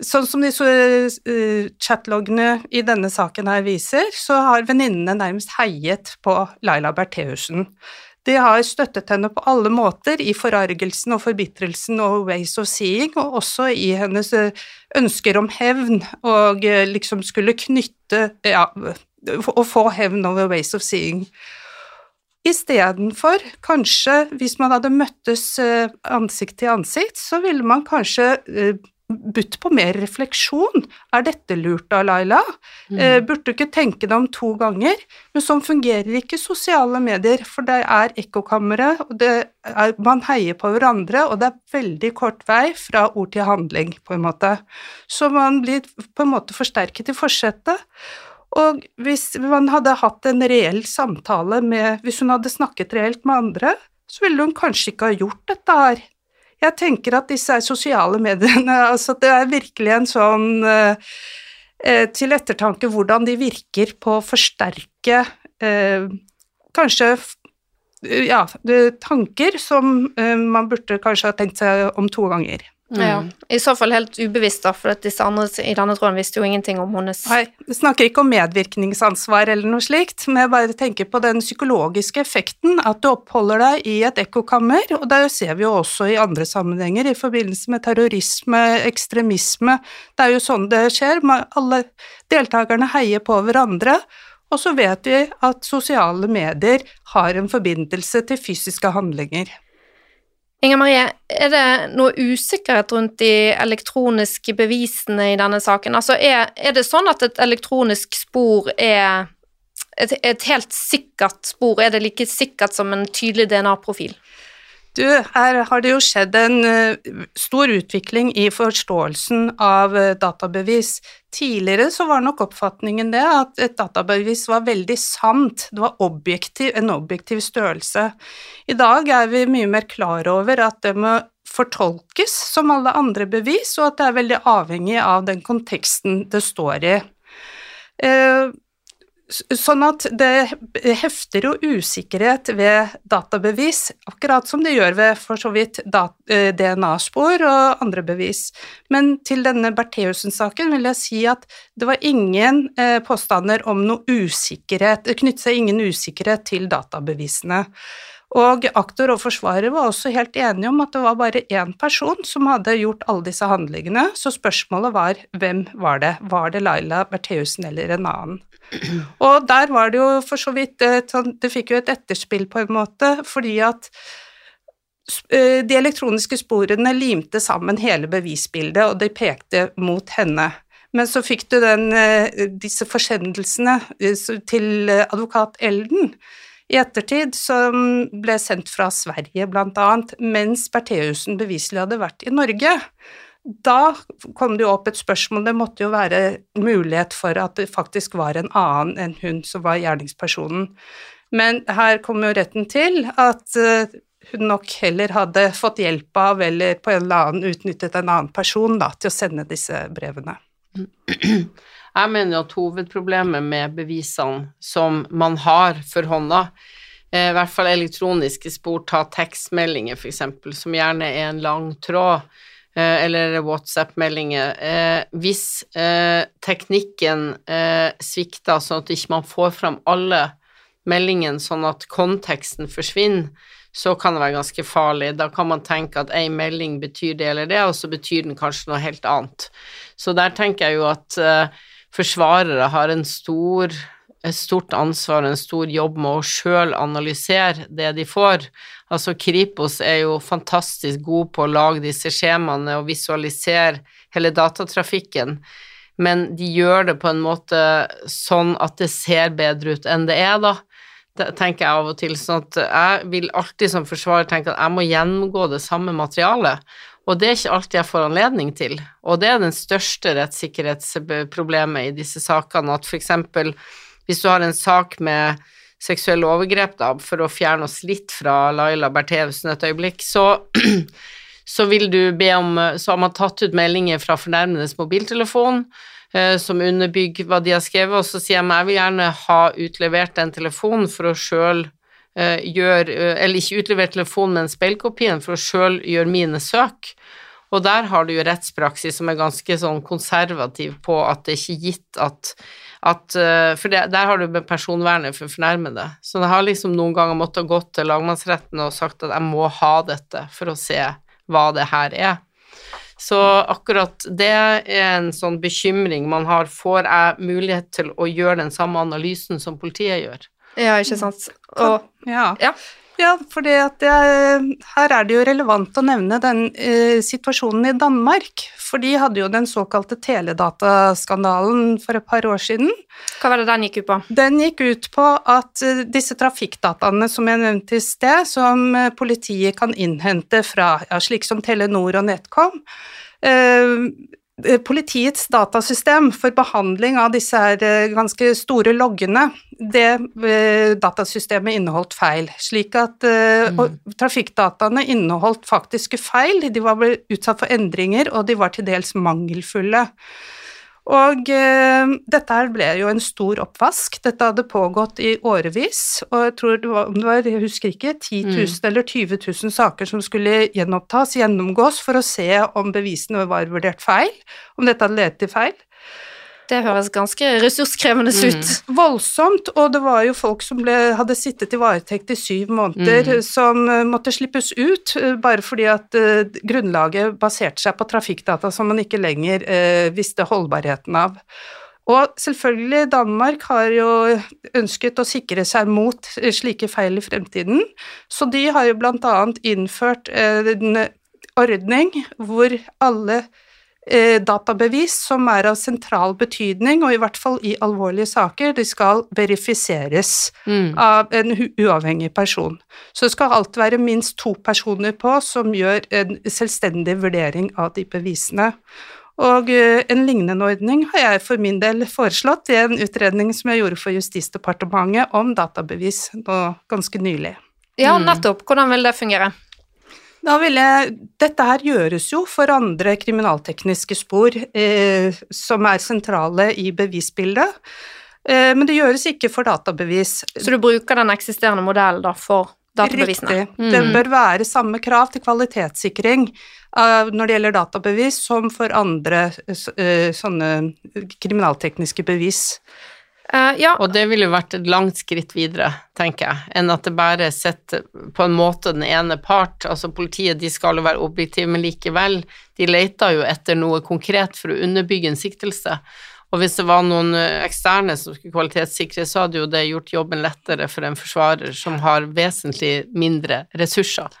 Sånn som disse uh, chatloggene i denne saken her viser, så har venninnene nærmest heiet på Laila Bertheussen. De har støttet henne på alle måter, i forargelsen og forbitrelsen og ways of seeing, og også i hennes ønsker om hevn, og liksom skulle knytte Ja, å få hevn over ways of seeing. Istedenfor, kanskje hvis man hadde møttes eh, ansikt til ansikt, så ville man kanskje eh, budt på mer refleksjon. Er dette lurt av Laila? Mm. Eh, burde du ikke tenke deg om to ganger? Men sånn fungerer ikke sosiale medier, for det er ekkokamre, og er, man heier på hverandre, og det er veldig kort vei fra ord til handling, på en måte. Så man blir på en måte forsterket i forsetet. Og hvis man hadde hatt en reell samtale med Hvis hun hadde snakket reelt med andre, så ville hun kanskje ikke ha gjort dette her. Jeg tenker at disse sosiale mediene Altså, det er virkelig en sånn eh, eh, til ettertanke hvordan de virker på å forsterke eh, kanskje ja, tanker som eh, man burde kanskje ha tenkt seg om to ganger. Mm. Ja, I så fall helt ubevisst, da, for disse andre i denne tråden visste jo ingenting om hennes Nei, vi snakker ikke om medvirkningsansvar eller noe slikt, men jeg bare tenker på den psykologiske effekten, at du oppholder deg i et ekkokammer, og det ser vi jo også i andre sammenhenger, i forbindelse med terrorisme, ekstremisme, det er jo sånn det skjer, alle deltakerne heier på hverandre, og så vet vi at sosiale medier har en forbindelse til fysiske handlinger. Inger Marie, er det noe usikkerhet rundt de elektroniske bevisene i denne saken? Altså, er, er det sånn at et elektronisk spor er et, et, helt sikkert spor? Er det like sikkert som en tydelig DNA-profil? Du, her har det jo skjedd en uh, stor utvikling i forståelsen av uh, databevis. Tidligere så var nok oppfatningen det at et databevis var veldig sant, det var objektiv, en objektiv størrelse. I dag er vi mye mer klar over at det må fortolkes som alle andre bevis, og at det er veldig avhengig av den konteksten det står i. Sånn at det hefter jo usikkerhet ved databevis, akkurat som det gjør ved for så vidt eh, DNA-spor og andre bevis. Men til denne Bertheussen-saken vil jeg si at det var ingen eh, påstander om noe usikkerhet, det knyttet seg ingen usikkerhet til databevisene. Og aktor og forsvarer var også helt enige om at det var bare én person som hadde gjort alle disse handlingene, så spørsmålet var hvem var det? Var det Laila Bertheussen eller en annen? Og der var det jo for så vidt sånn, Det fikk jo et etterspill, på en måte, fordi at eh, de elektroniske sporene limte sammen hele bevisbildet, og de pekte mot henne. Men så fikk du den, eh, disse forsendelsene eh, til eh, advokat Elden i ettertid, som ble sendt fra Sverige annet, mens Bertheussen beviselig hadde vært i Norge. Da kom det jo opp et spørsmål, det måtte jo være mulighet for at det faktisk var en annen enn hun som var gjerningspersonen. Men her kom jo retten til at eh, hun nok heller hadde fått hjelp av, eller på en eller annen utnyttet en annen person da, til å sende disse brevene. Jeg mener at hovedproblemet med bevisene som man har for hånda, eh, i hvert fall elektroniske spor, ta tekstmeldinger eksempel, som gjerne er en lang tråd, eh, eller WhatsApp-meldinger, eh, hvis teknikken svikter sånn at ikke man får fram alle meldingene sånn at konteksten forsvinner, så kan det være ganske farlig. Da kan man tenke at ei melding betyr det eller det, og så betyr den kanskje noe helt annet. Så der tenker jeg jo at eh, forsvarere har en stor, et stort ansvar og en stor jobb med å sjøl analysere det de får. Altså Kripos er jo fantastisk god på å lage disse skjemaene og visualisere hele datatrafikken, men de gjør det på en måte sånn at det ser bedre ut enn det er, da. Det tenker jeg av og til, sånn at jeg vil alltid som forsvarer tenke at jeg må gjennomgå det samme materialet, og det er ikke alltid jeg får anledning til, og det er den største rettssikkerhetsproblemet i disse sakene, at eksempel hvis du har en sak med seksuelle overgrep, da, for å fjerne oss litt fra Laila Bertheussen et øyeblikk, så, så vil du be om Så har man tatt ut meldinger fra fornærmedes mobiltelefon eh, som underbygger hva de har skrevet, og så sier jeg meg, jeg vil gjerne ha utlevert den telefonen for å sjøl eh, gjøre eh, Eller ikke utlever telefonen, men speilkopien for å sjøl gjøre mine søk. Og der har du jo rettspraksis som er ganske sånn konservativ på at det er ikke gitt at, at eh, For det, der har du med personvernet for fornærmede. Så jeg har liksom noen ganger måttet gå til lagmannsretten og sagt at jeg må ha dette for å se hva det her er. Så akkurat det er en sånn bekymring man har. Får jeg mulighet til å gjøre den samme analysen som politiet gjør? Ja, ikke sant. Og Ja. Ja. Ja, for her er det jo relevant å nevne den eh, situasjonen i Danmark. For de hadde jo den såkalte teledataskandalen for et par år siden. hva var det den gikk ut på? Den gikk ut på at eh, disse trafikkdataene som jeg nevnte i sted, som eh, politiet kan innhente fra ja, slik som Telenor og NetCom eh, Politiets datasystem for behandling av disse her eh, ganske store loggene, det eh, datasystemet inneholdt feil. Slik at eh, Mm. trafikkdataene inneholdt faktiske feil, de var utsatt for endringer, og de var til dels mangelfulle. Og eh, dette her ble jo en stor oppvask. Dette hadde pågått i årevis, og jeg tror det var, om det var jeg husker ikke, 10 000 Mm. eller 20 000 saker som skulle gjenopptas, gjennomgås, for å se om bevisene var vurdert feil, om dette hadde ledet til feil. Det høres ganske ressurskrevende ut. Voldsomt, og det var jo folk som ble, hadde sittet i varetekt i syv måneder, Mm. som eh, måtte slippes ut, eh, bare fordi at uh, grunnlaget baserte seg på trafikkdata som man ikke lenger uh, visste holdbarheten av. Og selvfølgelig, Danmark har jo ønsket å sikre seg mot slike feil i fremtiden, så de har jo annet innført uh, en ordning hvor alle databevis som er av sentral betydning, og i hvert fall i alvorlige saker, de skal verifiseres Mm. av en uavhengig person. Så det skal alltid være minst to personer på som gjør en selvstendig vurdering av de bevisene. Og eh, en lignende ordning har jeg for min del foreslått i en utredning som jeg gjorde for Justisdepartementet om databevis nå ganske nylig. Ja, Mm. nettopp. Hvordan vil det fungere? Da vil jeg, dette her gjøres jo for andre kriminaltekniske spor eh, som er sentrale i bevisbildet, eh, men det gjøres ikke for databevis. Så du bruker den eksisterende modellen da for databevisene? Riktig. Mm. Det bør være samme krav til kvalitetssikring eh, når det gjelder databevis som for andre eh, sånne kriminaltekniske bevis. Eh, ja, Og det ville jo vært et langt skritt videre, tenker jeg, enn at det bare setter på en måte den ene part, altså politiet, de skal jo være objektive, men likevel, de leter jo etter noe konkret for å underbygge en siktelse. Og hvis det var noen eh, eksterne som skulle kvalitetssikre, så hadde jo det gjort jobben lettere for en forsvarer som har vesentlig mindre ressurser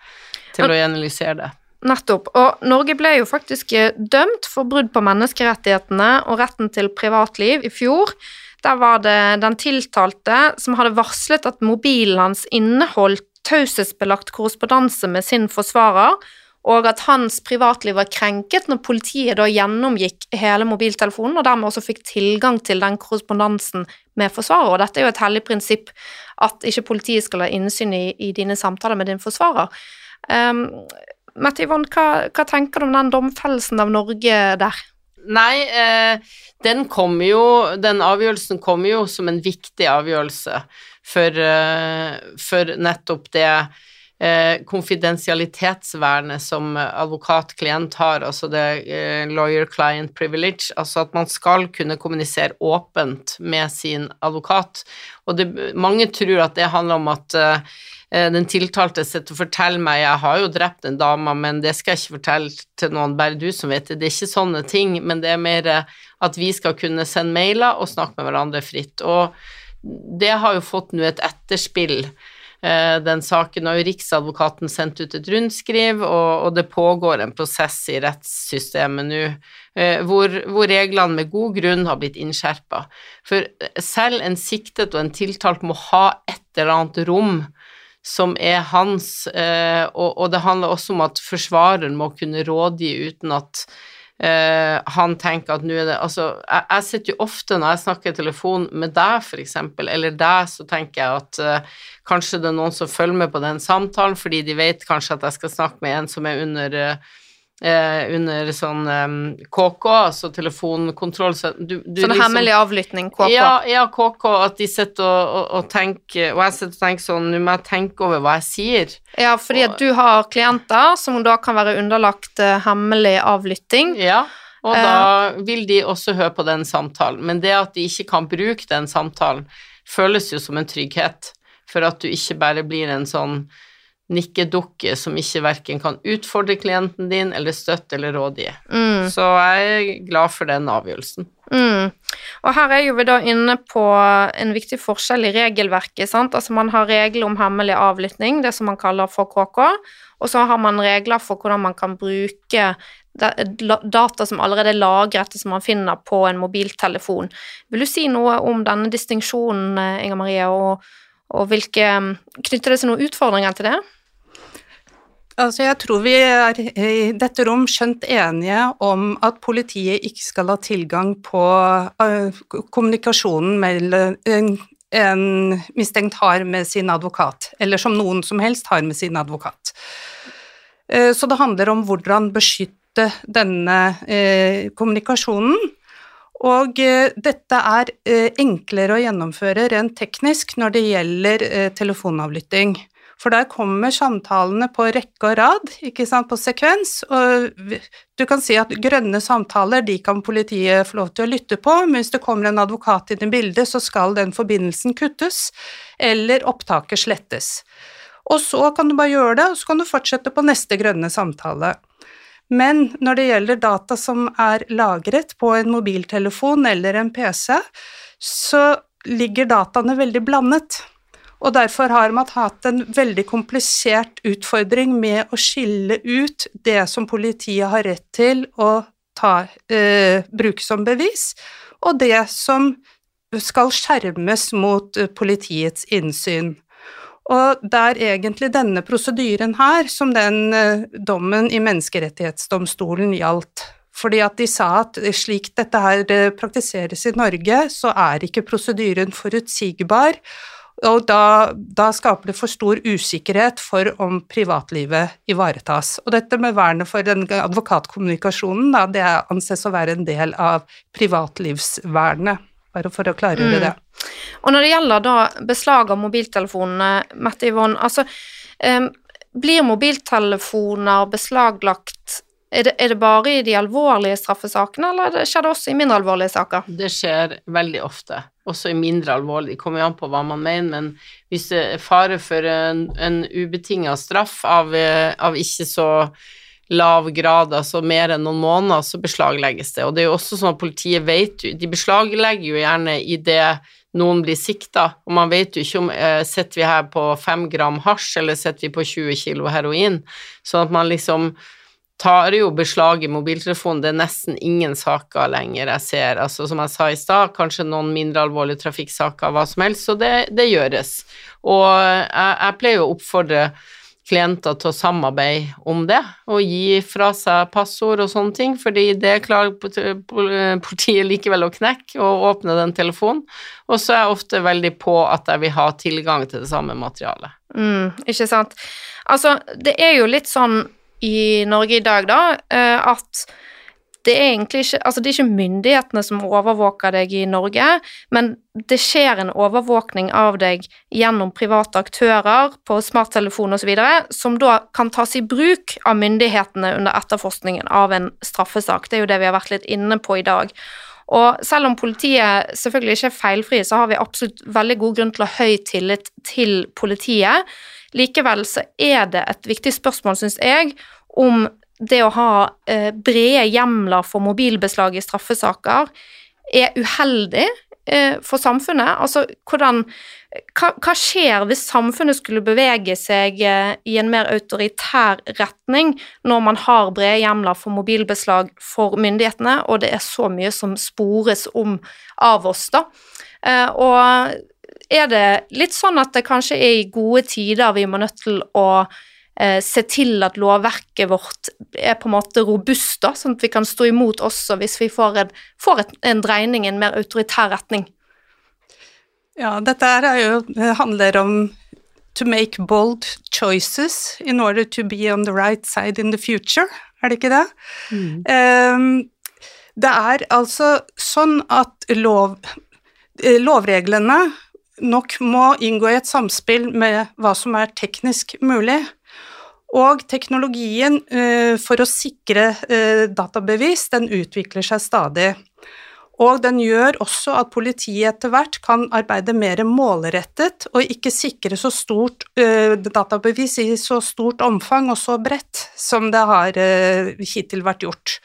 til å analysere det. Nettopp. Og Norge ble jo faktisk eh, dømt for brudd på menneskerettighetene og retten til privatliv i fjor. Der var det den tiltalte som hadde varslet at mobilen hans inneholdt taushetsbelagt korrespondanse med sin forsvarer, og at hans privatliv var krenket når politiet da gjennomgikk hele mobiltelefonen, og dermed også fikk tilgang til den korrespondansen med forsvarer. Og dette er jo et hellig prinsipp at ikke politiet skal ha innsyn i, i dine samtaler med din forsvarer. Um, Mette Yvonne, hva, hva, tenker du om den domfellelsen av Norge der? Nei, eh, den kom jo Den avgjørelsen kommer jo som en viktig avgjørelse for, eh, for nettopp det eh, konfidensialitetsvernet som advokat-klient har, altså det lawyer-client privilege, altså at man skal kunne kommunisere åpent med sin advokat. Og det, mange tror at det handler om at den tiltalte sitter og forteller meg jeg har jo drept en dame, men det skal jeg ikke fortelle til noen, bare du som vet det. Det er ikke sånne ting, men det er mer at vi skal kunne sende mailer og snakke med hverandre fritt. Og det har jo fått nå et etterspill Eh, den saken har jo Riksadvokaten sendt ut et rundskriv, og, det pågår en prosess i rettssystemet nå eh, hvor, hvor, reglene med god grunn har blitt innskjerpa. For selv en siktet og en tiltalt må ha et eller annet rom som er hans, eh, og, og det handler også om at forsvareren må kunne rådgi uten at Uh, han tenker at nå er det Altså, jeg, jeg, sitter jo ofte når jeg snakker i telefon med deg, eksempel, eller deg, så tenker jeg at uh, kanskje det er noen som følger med på den samtalen, fordi de vet kanskje at jeg skal snakke med en som er under uh, eh, under sånn um, KK, altså telefonkontroll så du, du Sånn liksom, hemmelig avlytting, KK? Ja, ja, KK, at de sitter og, og, og tenker Og jeg sitter og tenker sånn Nå må jeg tenke over hva jeg sier. Ja, fordi at du har klienter som da kan være underlagt uh, hemmelig avlytting. Ja. Og da eh. vil de også høre på den samtalen. Men det at de ikke kan bruke den samtalen, føles jo som en trygghet, for at du ikke bare blir en sånn nikkedukke som ikke verken kan utfordre klienten din eller støtte eller rådgi. Mm. Så jeg er glad for den avgjørelsen. Mm. Og her er jo vi da inne på en viktig forskjell i regelverket. sant? Altså Man har regler om hemmelig avlytting, det som man kaller for KK, og så har man regler for hvordan man kan bruke data som allerede er lagret, som man finner på en mobiltelefon. Vil du si noe om denne distinksjonen, Inger Marie, og, og hvilke Knytter det seg noen utfordringer til det? Altså, jeg tror vi er i dette rom skjønt enige om at politiet ikke skal ha tilgang på uh, kommunikasjonen mellom en, en, mistenkt har med sin advokat, eller som noen som helst har med sin advokat. Uh, så det handler om hvordan beskytte denne uh, kommunikasjonen. Og dette er enklere å gjennomføre rent teknisk når det gjelder telefonavlytting. For der kommer samtalene på rekke og rad, ikke sant, på sekvens, og du kan si at grønne samtaler, de kan politiet få lov til å lytte på, men hvis det kommer en advokat inn i bildet, så skal den forbindelsen kuttes, eller opptaket slettes. Og så kan du bare gjøre det, og så kan du fortsette på neste grønne samtale. Men når det gjelder data som er lagret på en mobiltelefon eller en PC, så ligger dataene veldig blandet og derfor har man hatt en veldig komplisert utfordring med å skille ut det som politiet har rett til å ta, eh, bruke som bevis, og det som skal skjermes mot eh, politiets innsyn. Og det er egentlig denne prosedyren her som den eh, dommen i Menneskerettighetsdomstolen gjaldt. Fordi at de sa at slik dette her eh, praktiseres i Norge, så er ikke prosedyren forutsigbar, og da, da, skaper det for stor usikkerhet for om privatlivet ivaretas. Og dette med vernet for den advokatkommunikasjonen, da, det anses å være en del av privatlivsvernet, bare for å klargjøre mm. det. Og når det gjelder da beslag av mobiltelefonene, Mette Yvonne, altså um, blir mobiltelefoner beslaglagt er det, er det, bare i de alvorlige straffesakene, eller skjer det også i mindre alvorlige saker? Det skjer veldig ofte, også i mindre alvorlige. Det kommer jo an på hva man mener, men hvis det er fare for en, en ubetinga straff av, av, ikke så lav grad, altså mer enn noen måneder, så beslaglegges det. Og det er jo også sånn at politiet vet jo De beslaglegger jo gjerne i det noen blir sikta, og man vet jo ikke om eh, Sitter vi her på fem gram hasj, eller sitter vi på 20 kilo heroin? Sånn at man liksom tar jo beslag i mobiltelefonen. Det er nesten ingen saker lenger jeg ser. Altså, som jeg sa i stad, kanskje noen mindre alvorlige trafikksaker, hva som helst. Så det, det gjøres. Og jeg, jeg pleier å oppfordre klienter til å samarbeide om det, og gi fra seg passord og sånne ting, fordi det klarer politiet likevel å knekke og åpne den telefonen. Og så er jeg ofte veldig på at jeg vil ha tilgang til det samme materialet. Mm, ikke sant. Altså, det er jo litt sånn i Norge i dag, da, eh, at det er egentlig ikke Altså, det er ikke myndighetene som overvåker deg i Norge, men det skjer en overvåkning av deg gjennom private aktører på smarttelefon osv., som da kan tas i bruk av myndighetene under etterforskningen av en straffesak. Det er jo det vi har vært litt inne på i dag. Og selv om politiet selvfølgelig ikke er feilfrie, så har vi absolutt veldig god grunn til å ha høy tillit til politiet. Likevel så er det et viktig spørsmål, syns jeg, om det å ha eh, brede hjemler for mobilbeslag i straffesaker er uheldig eh, for samfunnet. Altså hvordan hva, hva, skjer hvis samfunnet skulle bevege seg eh, i en mer autoritær retning når man har brede hjemler for mobilbeslag for myndighetene, og det er så mye som spores om av oss, da. Og er det litt sånn at det kanskje er i gode tider vi må nødt til å se til at lovverket vårt er på en måte robust, da, sånn at vi kan stå imot også hvis vi får en, får et, en dreining i en mer autoritær retning? Ja, dette er jo, handler om to make bold choices in order to be on the right side in the future, er det ikke det? Mm. Um, det er altså sånn at lov, eh, lovreglene nok må inngå i et samspill med hva som er teknisk mulig. Og teknologien uh, for å sikre uh, databevis, den utvikler seg stadig. Og den gjør også at politiet etter hvert kan arbeide mer målrettet og ikke sikre så stort uh, databevis i så stort omfang og så bredt som det har hittil vært gjort.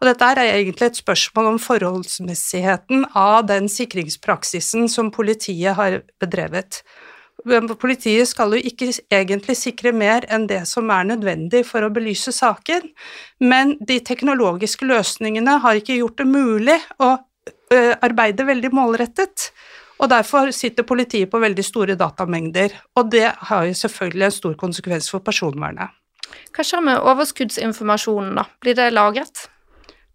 Og dette er egentlig et spørsmål om forholdsmessigheten av den sikringspraksisen som politiet har bedrevet. Politiet skal jo ikke egentlig sikre mer enn det som er nødvendig for å belyse saken, men de teknologiske løsningene har ikke gjort det mulig å arbeide veldig målrettet. Og derfor sitter politiet på veldig store datamengder, og det har jo selvfølgelig en stor konsekvens for personvernet. Hva skjer med overskuddsinformasjonen, da? Blir det lagret?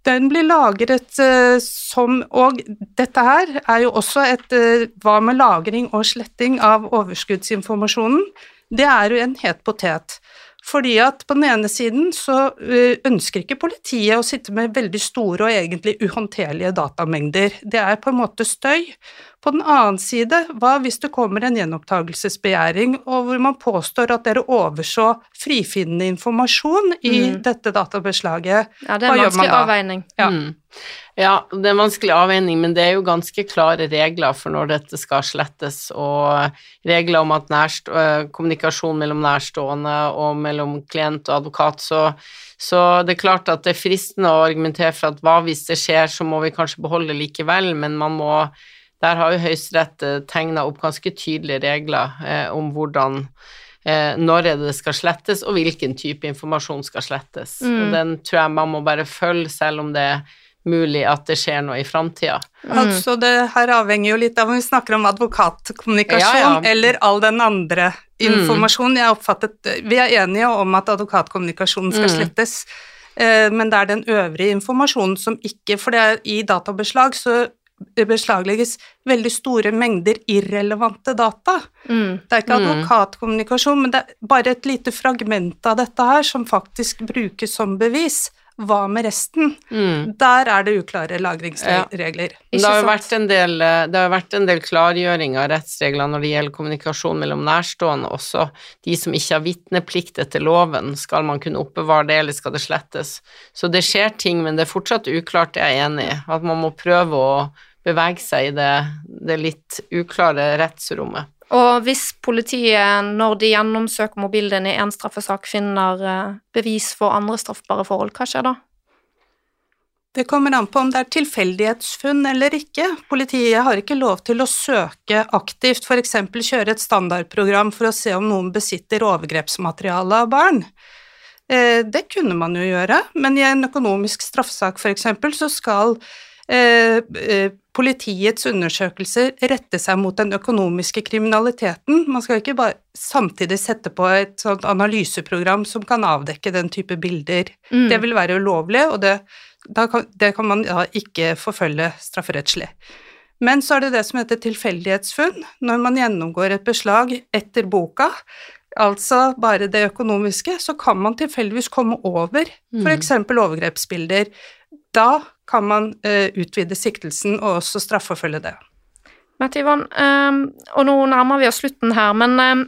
Den blir lagret uh, som Og dette her er jo også et uh, Hva med lagring og sletting av overskuddsinformasjonen? Det er jo en het potet. Fordi at på den ene siden så uh, ønsker ikke politiet å sitte med veldig store og egentlig uhåndterlige datamengder. Det er på en måte støy. På den annen side, hva hvis det kommer en gjenopptakelsesbegjæring, og hvor man påstår at dere overså frifinnende informasjon i mm. dette databeslaget? Ja, det er en vanskelig avveining. Ja. Mm. ja. det er en vanskelig avveining, men det er jo ganske klare regler for når dette skal slettes, og regler om at nærst, kommunikasjon mellom nærstående og mellom klient og advokat, så så det er klart at det er fristende å argumentere for at hva hvis det skjer, så må vi kanskje beholde likevel, men man må der har jo Høyesterett eh, tegna opp ganske tydelige regler eh, om hvordan eh, når er det det skal slettes, og hvilken type informasjon skal slettes. Mm. Og den tror jeg man må bare følge, selv om det er mulig at det skjer noe i framtida. Mm. Altså det her avhenger jo litt av om vi snakker om advokatkommunikasjon ja, ja. eller all den andre informasjonen. Mm. Jeg oppfattet Vi er enige om at advokatkommunikasjonen skal mm. slettes, men det er den øvrige informasjonen som ikke For det er i databeslag så beslaglegges veldig store mengder irrelevante data. Mm. Det er ikke mm. advokatkommunikasjon, men det er bare et lite fragment av dette her som faktisk brukes som bevis. Hva med resten? Mm. Der er det uklare lagringsregler. Ja. Det, har del, det har vært en del klargjøring av rettsregler når det gjelder kommunikasjon mellom nærstående også. De som ikke har vitneplikt etter loven, skal man kunne oppbevare det, eller skal det slettes? Så det skjer ting, men det er fortsatt uklart, det er jeg enig i. At man må prøve å bevege seg i det, det litt uklare rettsrommet. Og hvis politiet, når de gjennomsøker mobilen i én straffesak, finner eh, bevis for andre straffbare forhold, hva skjer da? Det kommer an på om det er tilfeldighetsfunn eller ikke. Politiet har ikke lov til å søke aktivt, f.eks. kjøre et standardprogram for å se om noen besitter overgrepsmateriale av barn. Eh, det kunne man jo gjøre, men i en økonomisk straffesak f.eks. så skal eh, eh, politiets undersøkelser rette seg mot den økonomiske kriminaliteten. Man skal ikke bare samtidig sette på et sånt analyseprogram som kan avdekke den type bilder. Mm. Det vil være ulovlig, og det, kan, det kan man da ikke forfølge strafferettslig. Men så er det det som heter tilfeldighetsfunn, når man gjennomgår et beslag etter boka, altså bare det økonomiske, så kan man tilfeldigvis komme over f.eks. overgrepsbilder. Da kan man uh, utvide siktelsen og også straffeforfølge det. Mette Yvonne, um, og nå nærmer vi oss slutten her, men um,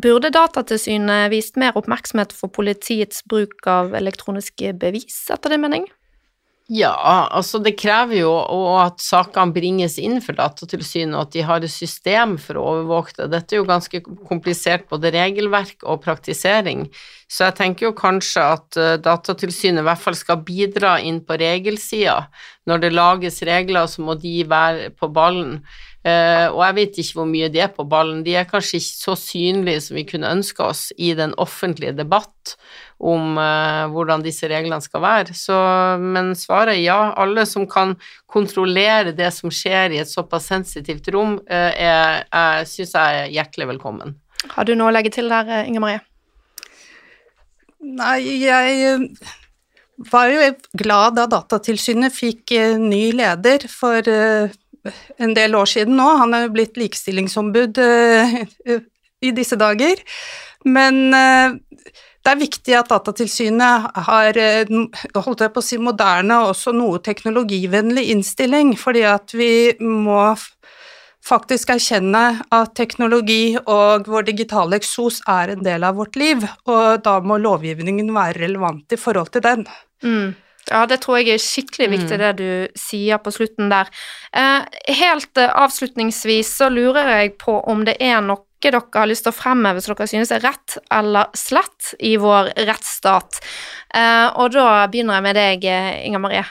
burde Datatilsynet vist mer oppmerksomhet for politiets bruk av elektroniske bevis, etter din mening? Ja, altså det krever jo at sakene bringes inn for Datatilsynet, og at de har et system for å overvåke det. Dette er jo ganske komplisert, både regelverk og praktisering. Så jeg tenker jo kanskje at eh, Datatilsynet i hvert fall skal bidra inn på regelsida. Når det lages regler, så må de være på ballen. Uh, og jeg vet ikke hvor mye de er på ballen. De er kanskje ikke så synlige som vi kunne ønske oss i den offentlige debatt om eh, hvordan disse reglene skal være. Så, men svaret er ja. Alle som kan kontrollere det som skjer i et såpass sensitivt rom, eh, er, er, syns jeg er hjertelig velkommen. Har du noe å legge til der, Inger Marie? Nei, jeg var jo glad da Datatilsynet fikk ny leder for en del år siden nå. Han er jo blitt likestillingsombud i disse dager. Men det er viktig at Datatilsynet har holdt jeg på å si moderne og også noe teknologivennlig innstilling, fordi at vi må faktisk erkjenne at teknologi og vår digitale eksos er en del av vårt liv, og da må lovgivningen være relevant i forhold til den. Mm. Ja, det tror jeg er skikkelig viktig, mm. det du sier på slutten der. Eh, helt eh, avslutningsvis så lurer jeg på om det er noe dere har lyst til å fremheve som dere synes er rett eller slett i vår rettsstat. Eh, og da begynner jeg med deg, Inger Marie.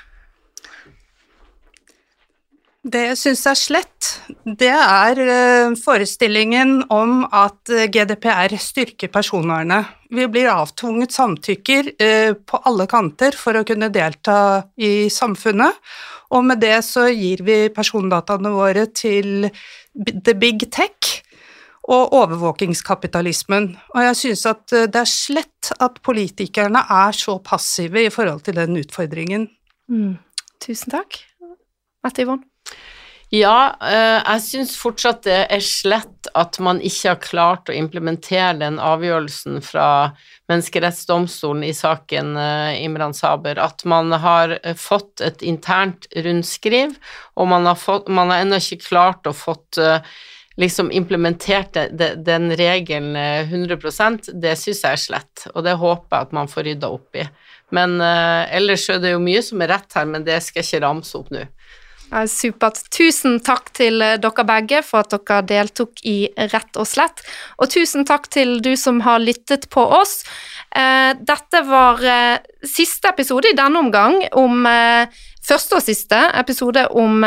Det jeg syns er slett, det er eh, forestillingen om at eh, GDPR styrker personvernet. Vi blir avtvunget samtykker på alle kanter for å kunne delta i samfunnet, og med det så gir vi persondataene våre til the big tech og overvåkingskapitalismen. Og jeg syns at det er slett at politikerne er så passive i forhold til den utfordringen. Mm. Tusen takk. Mette Yvonne? Ja, eh, jeg syns fortsatt det er slett at man ikke har klart å implementere den avgjørelsen fra Menneskerettsdomstolen i saken eh, Imran Saber, at man har eh, fått et internt rundskriv, og man har, fått, man har ennå ikke klart å fått liksom implementert den regelen 100% det syns jeg er slett, og det håper jeg at man får rydda opp i. Men ellers er det jo mye som er rett her, men det skal jeg ikke ramse opp nå. Ja, Supert. Tusen takk til eh, dere begge for at dere deltok i Rett og slett. Og tusen takk til du som har lyttet på oss. Eh, dette var eh, siste episode i denne omgang om Første og siste episode om,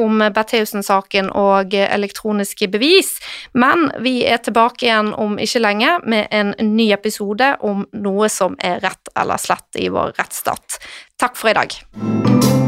om Bertheussen-saken og elektroniske bevis. Men vi er tilbake igjen om ikke lenge med en ny episode om noe som er rett eller slett i vår rettsstat. Takk for i dag.